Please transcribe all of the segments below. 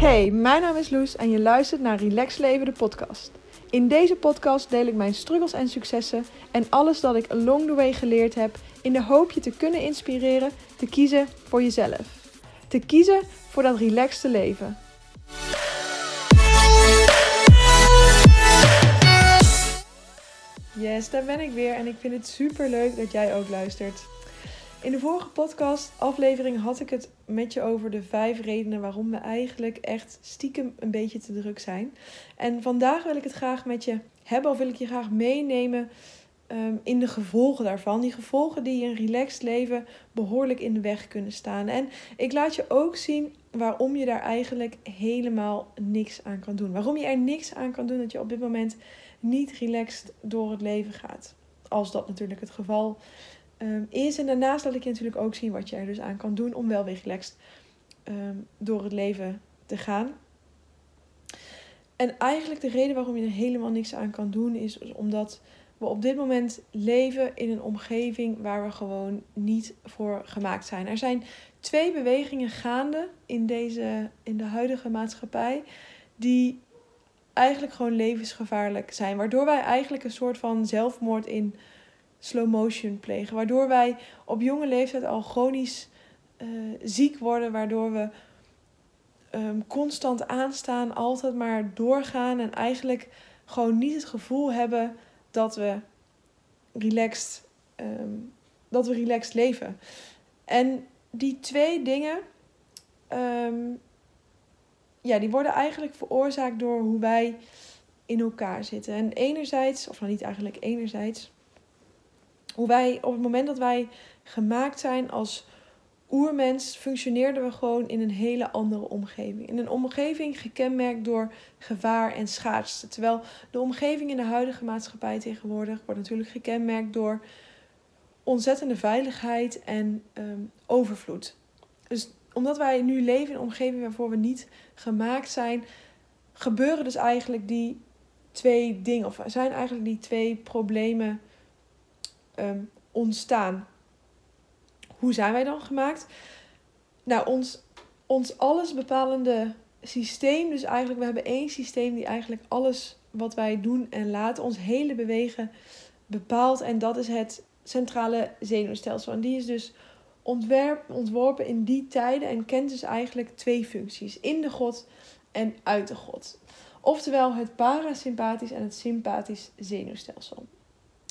Hey, mijn naam is Loes en je luistert naar Relax Leven, de podcast. In deze podcast deel ik mijn struggles en successen en alles dat ik along the way geleerd heb in de hoop je te kunnen inspireren te kiezen voor jezelf. Te kiezen voor dat relaxte leven. Yes, daar ben ik weer en ik vind het super leuk dat jij ook luistert. In de vorige podcast aflevering had ik het met je over de vijf redenen waarom we eigenlijk echt stiekem een beetje te druk zijn. En vandaag wil ik het graag met je hebben of wil ik je graag meenemen ehm, in de gevolgen daarvan. Die gevolgen die een relaxed leven behoorlijk in de weg kunnen staan. En ik laat je ook zien waarom je daar eigenlijk helemaal niks aan kan doen. Waarom je er niks aan kan doen dat je op dit moment niet relaxed door het leven gaat. Als dat natuurlijk het geval um, is. En daarnaast laat ik je natuurlijk ook zien wat je er dus aan kan doen om wel weer relaxed ehm, door het leven te gaan. En eigenlijk de reden waarom je er helemaal niks aan kan doen is omdat we op dit moment leven in een omgeving waar we gewoon niet voor gemaakt zijn. Er zijn twee bewegingen gaande in, deze, in de huidige maatschappij die eigenlijk gewoon levensgevaarlijk zijn. Waardoor wij eigenlijk een soort van zelfmoord in slow motion plegen. Waardoor wij op jonge leeftijd al chronisch uh, ziek worden. Waardoor we um, constant aanstaan, altijd maar doorgaan. En eigenlijk gewoon niet het gevoel hebben dat we relaxed, um, dat we relaxed leven. En die twee dingen. Um, ja, die worden eigenlijk veroorzaakt door hoe wij in elkaar zitten. En enerzijds, of nou niet eigenlijk enerzijds, hoe wij op het moment dat wij gemaakt zijn als oermens, functioneerden we gewoon in een hele andere omgeving. In een omgeving gekenmerkt door gevaar en schaarste. Terwijl de omgeving in de huidige maatschappij tegenwoordig wordt natuurlijk gekenmerkt door ontzettende veiligheid en um, overvloed. Dus omdat wij nu leven in een omgeving waarvoor we niet gemaakt zijn, gebeuren dus eigenlijk die twee dingen, of zijn eigenlijk die twee problemen um, ontstaan. Hoe zijn wij dan gemaakt? Nou, ons, ons alles bepalende systeem, dus eigenlijk, we hebben één systeem die eigenlijk alles wat wij doen en laten, ons hele bewegen bepaalt. En dat is het centrale zenuwstelsel. En die is dus ontworpen in die tijden en kent dus eigenlijk twee functies: in de God en uit de God. Oftewel het parasympathisch en het sympathisch zenuwstelsel.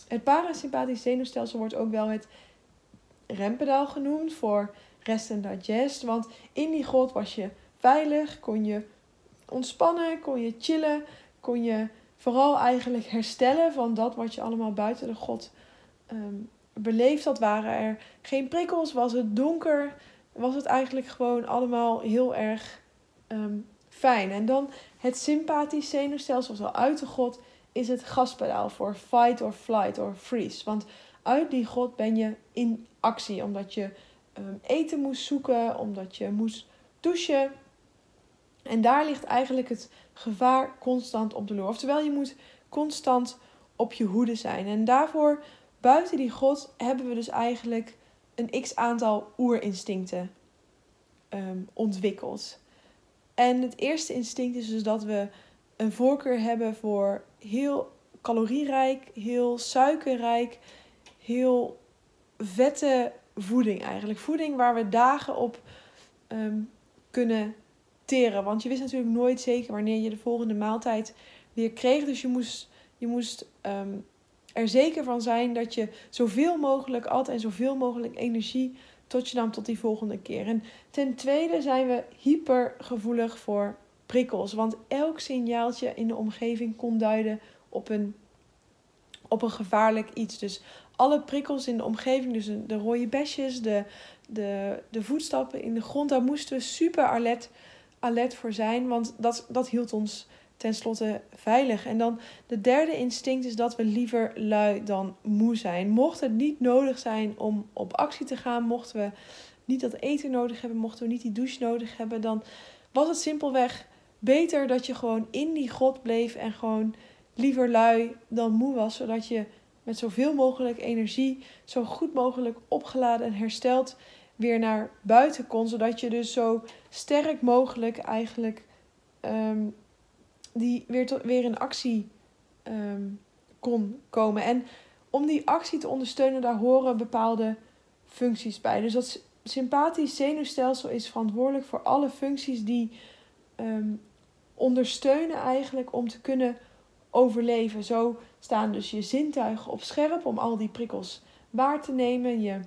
Het parasympathisch zenuwstelsel wordt ook wel het rempedaal genoemd voor rest en digest. Want in die god was je veilig, kon je ontspannen, kon je chillen, kon je vooral eigenlijk herstellen van dat wat je allemaal buiten de god um, beleefd had. Waren er geen prikkels, was het donker, was het eigenlijk gewoon allemaal heel erg um, fijn. En dan het sympathisch zenuwstelsel, zoals al uit de god, is het gaspedaal voor fight or flight or freeze. Want uit die god ben je in actie, omdat je um, eten moest zoeken, omdat je moest douchen. En daar ligt eigenlijk het gevaar constant op de loer. Oftewel, je moet constant op je hoede zijn. En daarvoor, buiten die god, hebben we dus eigenlijk een x aantal oerinstincten um, ontwikkeld. En het eerste instinct is dus dat we een voorkeur hebben voor heel calorierijk, heel suikerrijk, heel vette voeding eigenlijk. Voeding waar we dagen op um, kunnen teren. Want je wist natuurlijk nooit zeker wanneer je de volgende maaltijd weer kreeg. Dus je moest, je moest um, er zeker van zijn dat je zoveel mogelijk at en zoveel mogelijk energie tot je nam tot die volgende keer. En ten tweede zijn we hypergevoelig voor prikkels. Want elk signaaltje in de omgeving kon duiden op een, op een gevaarlijk iets. Dus alle prikkels in de omgeving, dus de rode besjes, de, de, de voetstappen in de grond, daar moesten we super alert, alert voor zijn. Want dat, dat hield ons tenslotte veilig. En dan de derde instinct is dat we liever lui dan moe zijn. Mocht het niet nodig zijn om op actie te gaan, mochten we niet dat eten nodig hebben, mochten we niet die douche nodig hebben, dan was het simpelweg beter dat je gewoon in die god bleef en gewoon liever lui dan moe was, zodat je met zoveel mogelijk energie, zo goed mogelijk opgeladen en hersteld weer naar buiten kon, zodat je dus zo sterk mogelijk eigenlijk ehm, die weer, weer in actie ehm, kon komen. En om die actie te ondersteunen, daar horen bepaalde functies bij. Dus dat sympathisch zenuwstelsel is verantwoordelijk voor alle functies die ehm, ondersteunen eigenlijk om te kunnen overleven. Zo staan dus je zintuigen op scherp om al die prikkels waar te nemen. Je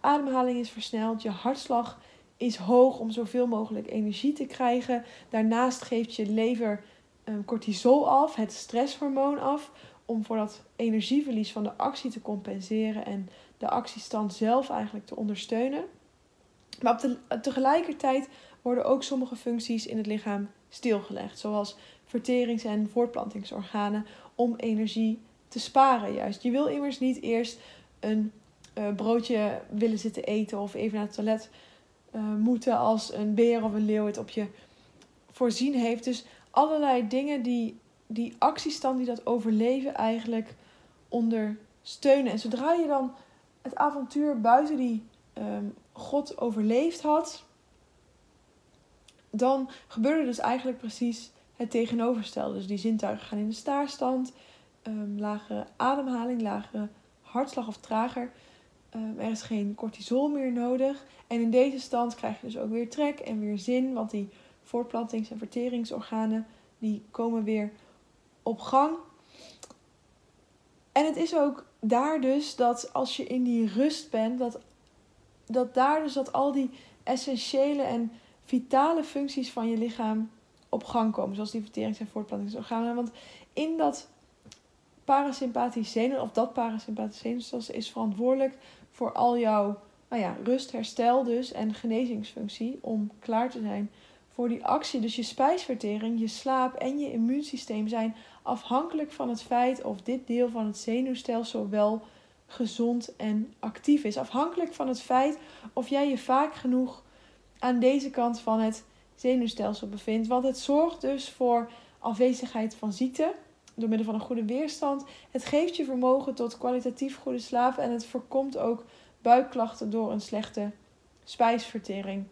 ademhaling is versneld, je hartslag is hoog om zoveel mogelijk energie te krijgen. Daarnaast geeft je lever um, cortisol af, het stresshormoon af, om voor dat energieverlies van de actie te compenseren en de actiestand zelf eigenlijk te ondersteunen. Maar op de, tegelijkertijd worden ook sommige functies in het lichaam stilgelegd, zoals verterings- en voortplantingsorganen, om energie te sparen juist. Je wil immers niet eerst een uh, broodje willen zitten eten of even naar het toilet uh, moeten als een beer of een leeuw het op je voorzien heeft. Dus allerlei dingen die die actiestand, die dat overleven eigenlijk ondersteunen. En zodra je dan het avontuur buiten die um, God overleefd had, dan gebeurde dus eigenlijk precies het tegenovergestelde. Dus die zintuigen gaan in de staarstand, um, lagere ademhaling, lagere hartslag of trager. Um, er is geen cortisol meer nodig. En in deze stand krijg je dus ook weer trek en weer zin, want die voortplantings- en verteringsorganen die komen weer op gang. En het is ook daar dus dat als je in die rust bent, dat, dat daar dus dat al die essentiële en vitale functies van je lichaam op gang komen. Zoals die verterings- en voortplantingsorganen. Want in dat parasympathisch zenuw, of dat parasympathisch zenuwstelsel is verantwoordelijk voor al jouw nou ja, rust, herstel dus en genezingsfunctie. Om klaar te zijn voor die actie. Dus je spijsvertering, je slaap en je immuunsysteem zijn afhankelijk van het feit of dit deel van het zenuwstelsel wel gezond en actief is. Afhankelijk van het feit of jij je vaak genoeg aan deze kant van het zenuwstelsel bevindt. Want het zorgt dus voor afwezigheid van ziekte door middel van een goede weerstand. Het geeft je vermogen tot kwalitatief goede slaap en het voorkomt ook buikklachten door een slechte spijsvertering.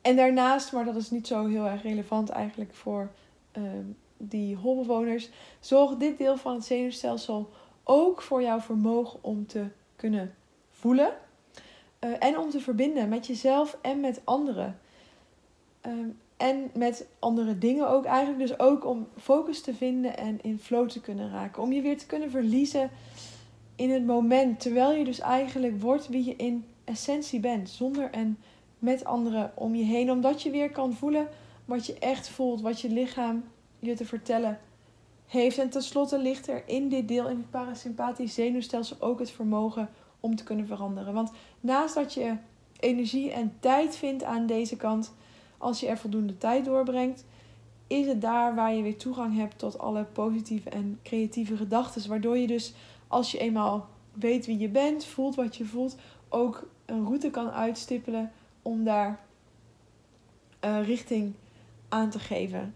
En daarnaast, maar dat is niet zo heel erg relevant eigenlijk voor ehm, die holbewoners, zorgt dit deel van het zenuwstelsel ook voor jouw vermogen om te kunnen voelen. Uh, en om te verbinden met jezelf en met anderen. Ehm, en met andere dingen ook eigenlijk. Dus ook om focus te vinden en in flow te kunnen raken. Om je weer te kunnen verliezen in het moment. Terwijl je dus eigenlijk wordt wie je in essentie bent. Zonder en met anderen om je heen. Omdat je weer kan voelen wat je echt voelt. Wat je lichaam je te vertellen heeft. En tenslotte ligt er in dit deel, in het parasympathisch zenuwstelsel, ook het vermogen om te kunnen veranderen. Want naast dat je energie en tijd vindt aan deze kant, als je er voldoende tijd doorbrengt, is het daar waar je weer toegang hebt tot alle positieve en creatieve gedachten. Waardoor je dus, als je eenmaal weet wie je bent, voelt wat je voelt, ook een route kan uitstippelen om daar uh, richting aan te geven.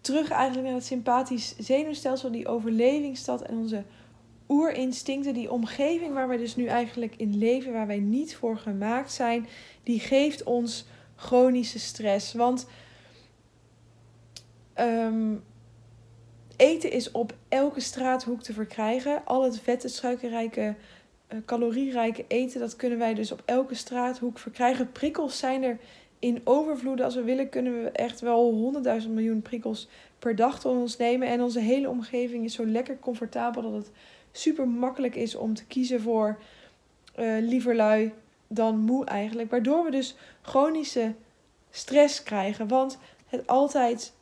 Terug eigenlijk naar het sympathisch zenuwstelsel, die overlevingsstad en onze oerinstincten, die omgeving waar wij dus nu eigenlijk in leven, waar wij niet voor gemaakt zijn, die geeft ons chronische stress. Want um, eten is op elke straathoek te verkrijgen. Al het vette, suikerrijke, uh, calorierijke eten, dat kunnen wij dus op elke straathoek verkrijgen. Prikkels zijn er in overvloeden. Als we willen, kunnen we echt wel honderdduizend miljoen prikkels per dag tot ons nemen. En onze hele omgeving is zo lekker comfortabel dat het super makkelijk is om te kiezen voor uh, liever lui dan moe eigenlijk. Waardoor we dus chronische stress krijgen. Want het altijd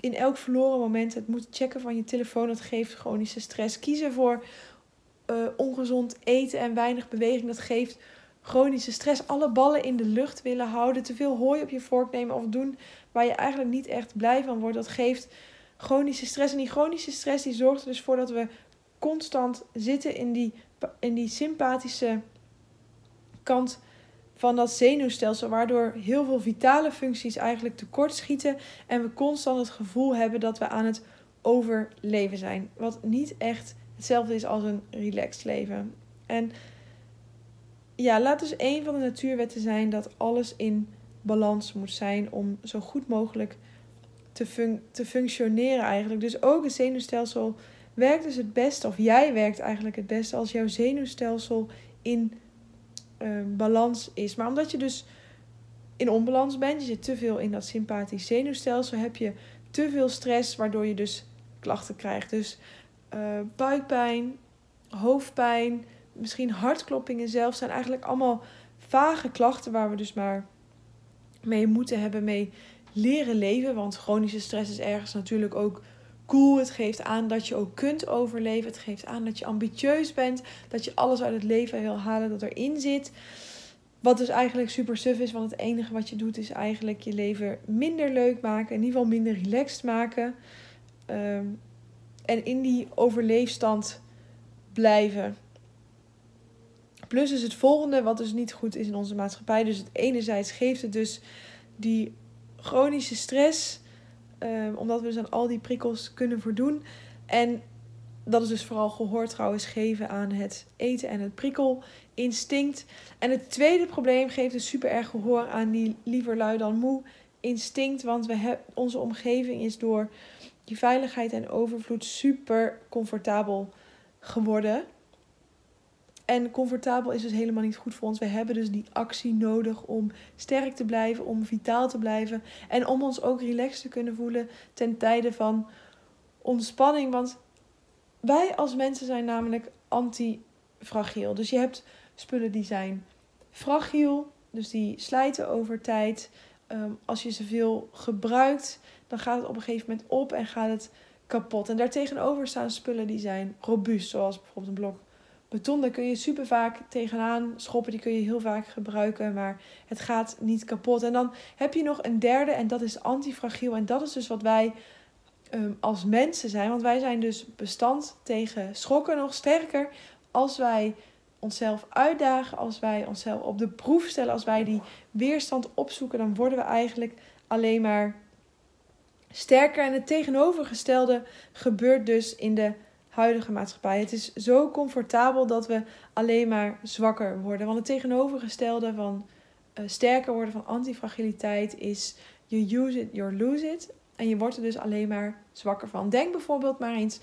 in elk verloren moment het moeten checken van je telefoon, dat geeft chronische stress. Kiezen voor uh, ongezond eten en weinig beweging, dat geeft chronische stress. Alle ballen in de lucht willen houden, te veel hooi op je vork nemen of doen waar je eigenlijk niet echt blij van wordt, dat geeft chronische stress. En die chronische stress die zorgt er dus voor dat we constant zitten in die, in die sympathische kant van dat zenuwstelsel, waardoor heel veel vitale functies eigenlijk tekort schieten en we constant het gevoel hebben dat we aan het overleven zijn. Wat niet echt hetzelfde is als een relaxed leven. En ja, laat dus een van de natuurwetten zijn dat alles in balans moet zijn om zo goed mogelijk te, fun te functioneren eigenlijk. Dus ook het zenuwstelsel werkt dus het beste, of jij werkt eigenlijk het beste als jouw zenuwstelsel in uh, balans is. Maar omdat je dus in onbalans bent, je zit te veel in dat sympathisch zenuwstelsel, heb je te veel stress, waardoor je dus klachten krijgt. Dus uh, buikpijn, hoofdpijn, misschien hartkloppingen zelf zijn eigenlijk allemaal vage klachten waar we dus maar mee moeten hebben, mee leren leven. Want chronische stress is ergens natuurlijk ook cool. Het geeft aan dat je ook kunt overleven. Het geeft aan dat je ambitieus bent. Dat je alles uit het leven wil halen dat erin zit. Wat dus eigenlijk super suf is, want het enige wat je doet is eigenlijk je leven minder leuk maken. In ieder geval minder relaxed maken. Ehm, en in die overleefstand blijven. Plus is het volgende, wat dus niet goed is in onze maatschappij. Dus het enerzijds geeft het dus die chronische stress. Um, omdat we dus aan al die prikkels kunnen voldoen. En dat is dus vooral gehoor trouwens geven aan het eten en het prikkelinstinct. En het tweede probleem geeft dus super erg gehoor aan die liever lui dan moe instinct. Want we onze omgeving is door die veiligheid en overvloed super comfortabel geworden. En comfortabel is dus helemaal niet goed voor ons. We hebben dus die actie nodig om sterk te blijven, om vitaal te blijven. En om ons ook relaxed te kunnen voelen ten tijde van ontspanning. Want wij als mensen zijn namelijk antifragiel. Dus je hebt spullen die zijn fragiel, dus die slijten over tijd. Ehm, als je ze veel gebruikt, dan gaat het op een gegeven moment op en gaat het kapot. En daartegenover staan spullen die zijn robuust, zoals bijvoorbeeld een blok beton. Daar kun je super vaak tegenaan schoppen, die kun je heel vaak gebruiken, maar het gaat niet kapot. En dan heb je nog een derde en dat is antifragiel. En dat is dus wat wij um, als mensen zijn, want wij zijn dus bestand tegen schokken nog sterker als wij onszelf uitdagen, als wij onszelf op de proef stellen, als wij die weerstand opzoeken, dan worden we eigenlijk alleen maar sterker. En het tegenovergestelde gebeurt dus in de huidige maatschappij. Het is zo comfortabel dat we alleen maar zwakker worden. Want het tegenovergestelde van uh, sterker worden van antifragiliteit is you use it, you lose it. En je wordt er dus alleen maar zwakker van. Denk bijvoorbeeld maar eens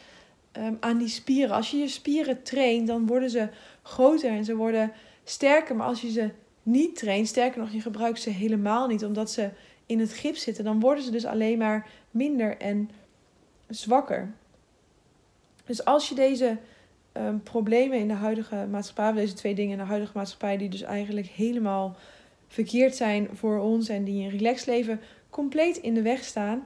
um, aan die spieren. Als je je spieren traint, dan worden ze groter en ze worden sterker. Maar als je ze niet traint, sterker nog, je gebruikt ze helemaal niet omdat ze in het gips zitten, dan worden ze dus alleen maar minder en zwakker. Dus als je deze um, problemen in de huidige maatschappij, deze twee dingen in de huidige maatschappij, die dus eigenlijk helemaal verkeerd zijn voor ons en die een relaxed leven compleet in de weg staan,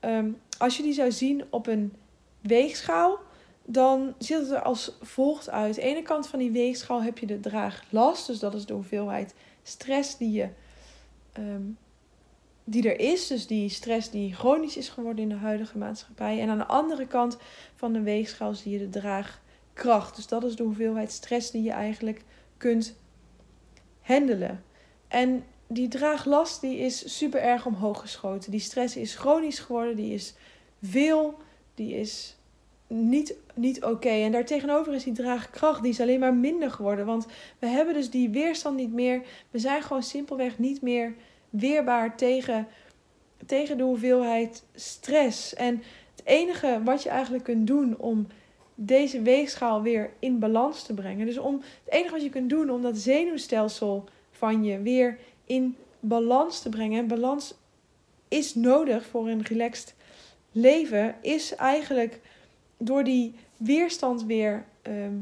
um, als je die zou zien op een weegschaal, dan ziet het er als volgt uit. De ene kant van die weegschaal heb je de draaglast, dus dat is de hoeveelheid stress die je um, die er is. Dus die stress die chronisch is geworden in de huidige maatschappij. En aan de andere kant van de weegschaal zie je de draagkracht. Dus dat is de hoeveelheid stress die je eigenlijk kunt handelen. En die draaglast die is super erg omhoog geschoten. Die stress is chronisch geworden, die is veel, die is niet, niet oké. En daartegenover is die draagkracht, die is alleen maar minder geworden. Want we hebben dus die weerstand niet meer. We zijn gewoon simpelweg niet meer weerbaar tegen, tegen de hoeveelheid stress. En het enige wat je eigenlijk kunt doen om deze weegschaal weer in balans te brengen. Dus om, het enige wat je kunt doen om dat zenuwstelsel van je weer in balans te brengen. En balans is nodig voor een relaxed leven. Is eigenlijk door die weerstand weer ehm,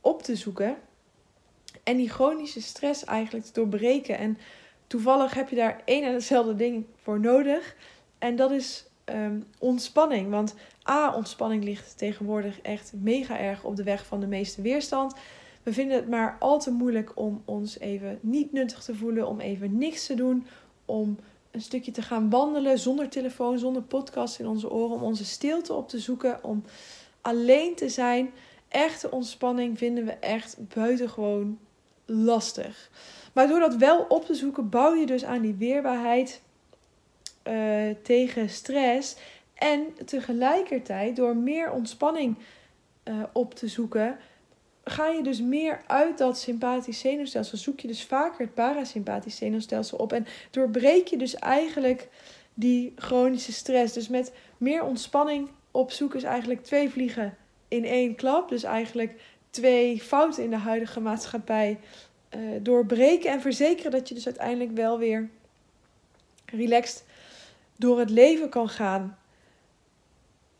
op te zoeken. En die chronische stress eigenlijk te doorbreken. En toevallig heb je daar één en hetzelfde ding voor nodig. En dat is um, ontspanning. Want A, ontspanning ligt tegenwoordig echt mega erg op de weg van de meeste weerstand. We vinden het maar al te moeilijk om ons even niet nuttig te voelen, om even niks te doen, om een stukje te gaan wandelen zonder telefoon, zonder podcast in onze oren, om onze stilte op te zoeken, om alleen te zijn. Echte ontspanning vinden we echt buitengewoon lastig. Maar door dat wel op te zoeken, bouw je dus aan die weerbaarheid uh, tegen stress. En tegelijkertijd, door meer ontspanning uh, op te zoeken, ga je dus meer uit dat sympathisch zenuwstelsel. Zoek je dus vaker het parasympathisch zenuwstelsel op. En doorbreek je dus eigenlijk die chronische stress. Dus met meer ontspanning op zoek is eigenlijk twee vliegen in één klap. Dus eigenlijk twee fouten in de huidige maatschappij uh, doorbreken en verzekeren dat je dus uiteindelijk wel weer relaxed door het leven kan gaan.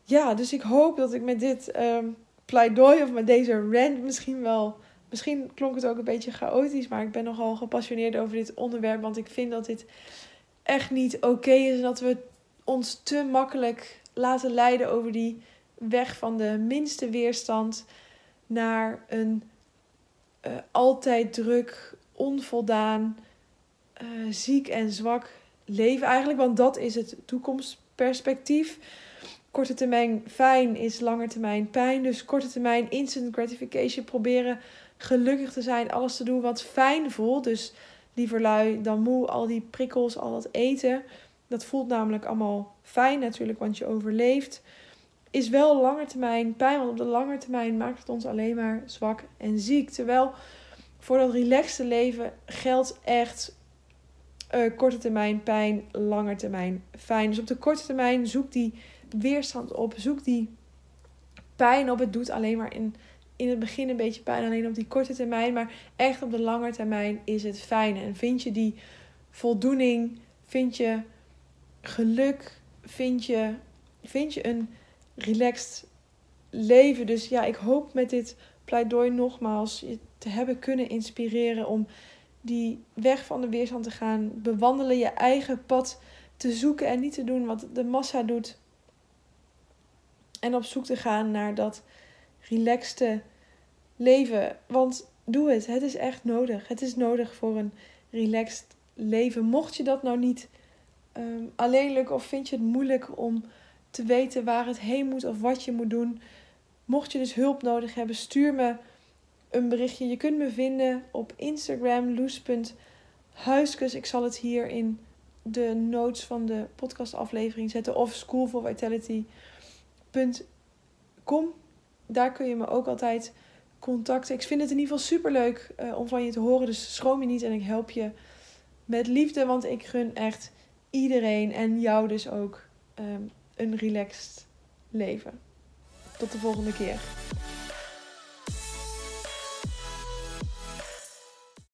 Ja, dus ik hoop dat ik met dit um, pleidooi of met deze rant misschien wel. Misschien klonk het ook een beetje chaotisch, maar ik ben nogal gepassioneerd over dit onderwerp. Want ik vind dat dit echt niet oké is. En dat we ons te makkelijk laten leiden over die weg van de minste weerstand naar een uh, altijd druk, onvoldaan, uh, ziek en zwak leven eigenlijk. Want dat is het toekomstperspectief. Korte termijn fijn is lange termijn pijn. Dus korte termijn instant gratification. Proberen gelukkig te zijn. Alles te doen wat fijn voelt. Dus liever lui dan moe. Al die prikkels, al dat eten. Dat voelt namelijk allemaal fijn natuurlijk, want je overleeft. Is wel lange termijn pijn, want op de lange termijn maakt het ons alleen maar zwak en ziek. Terwijl voor dat relaxte leven geldt echt uh, korte termijn pijn, lange termijn fijn. Dus op de korte termijn zoek die weerstand op, zoek die pijn op. Het doet alleen maar in, in het begin een beetje pijn, alleen op die korte termijn. Maar echt op de lange termijn is het fijn. En vind je die voldoening, vind je geluk, vind je, vind je een relaxed leven. Dus ja, ik hoop met dit pleidooi nogmaals je te hebben kunnen inspireren om die weg van de weerstand te gaan. Bewandelen je eigen pad te zoeken en niet te doen wat de massa doet. En op zoek te gaan naar dat relaxte leven. Want doe het. Het is echt nodig. Het is nodig voor een relaxed leven. Mocht je dat nou niet um, alleen lukken of vind je het moeilijk om te weten waar het heen moet of wat je moet doen. Mocht je dus hulp nodig hebben, stuur me een berichtje. Je kunt me vinden op Instagram, loes.huiskus. Ik zal het hier in de notes van de podcastaflevering zetten. Of schoolforvitality.com. Daar kun je me ook altijd contacten. Ik vind het in ieder geval super leuk uh, om van je te horen. Dus schroom je niet en ik help je met liefde. Want ik gun echt iedereen en jou dus ook um, een relaxed leven. Tot de volgende keer.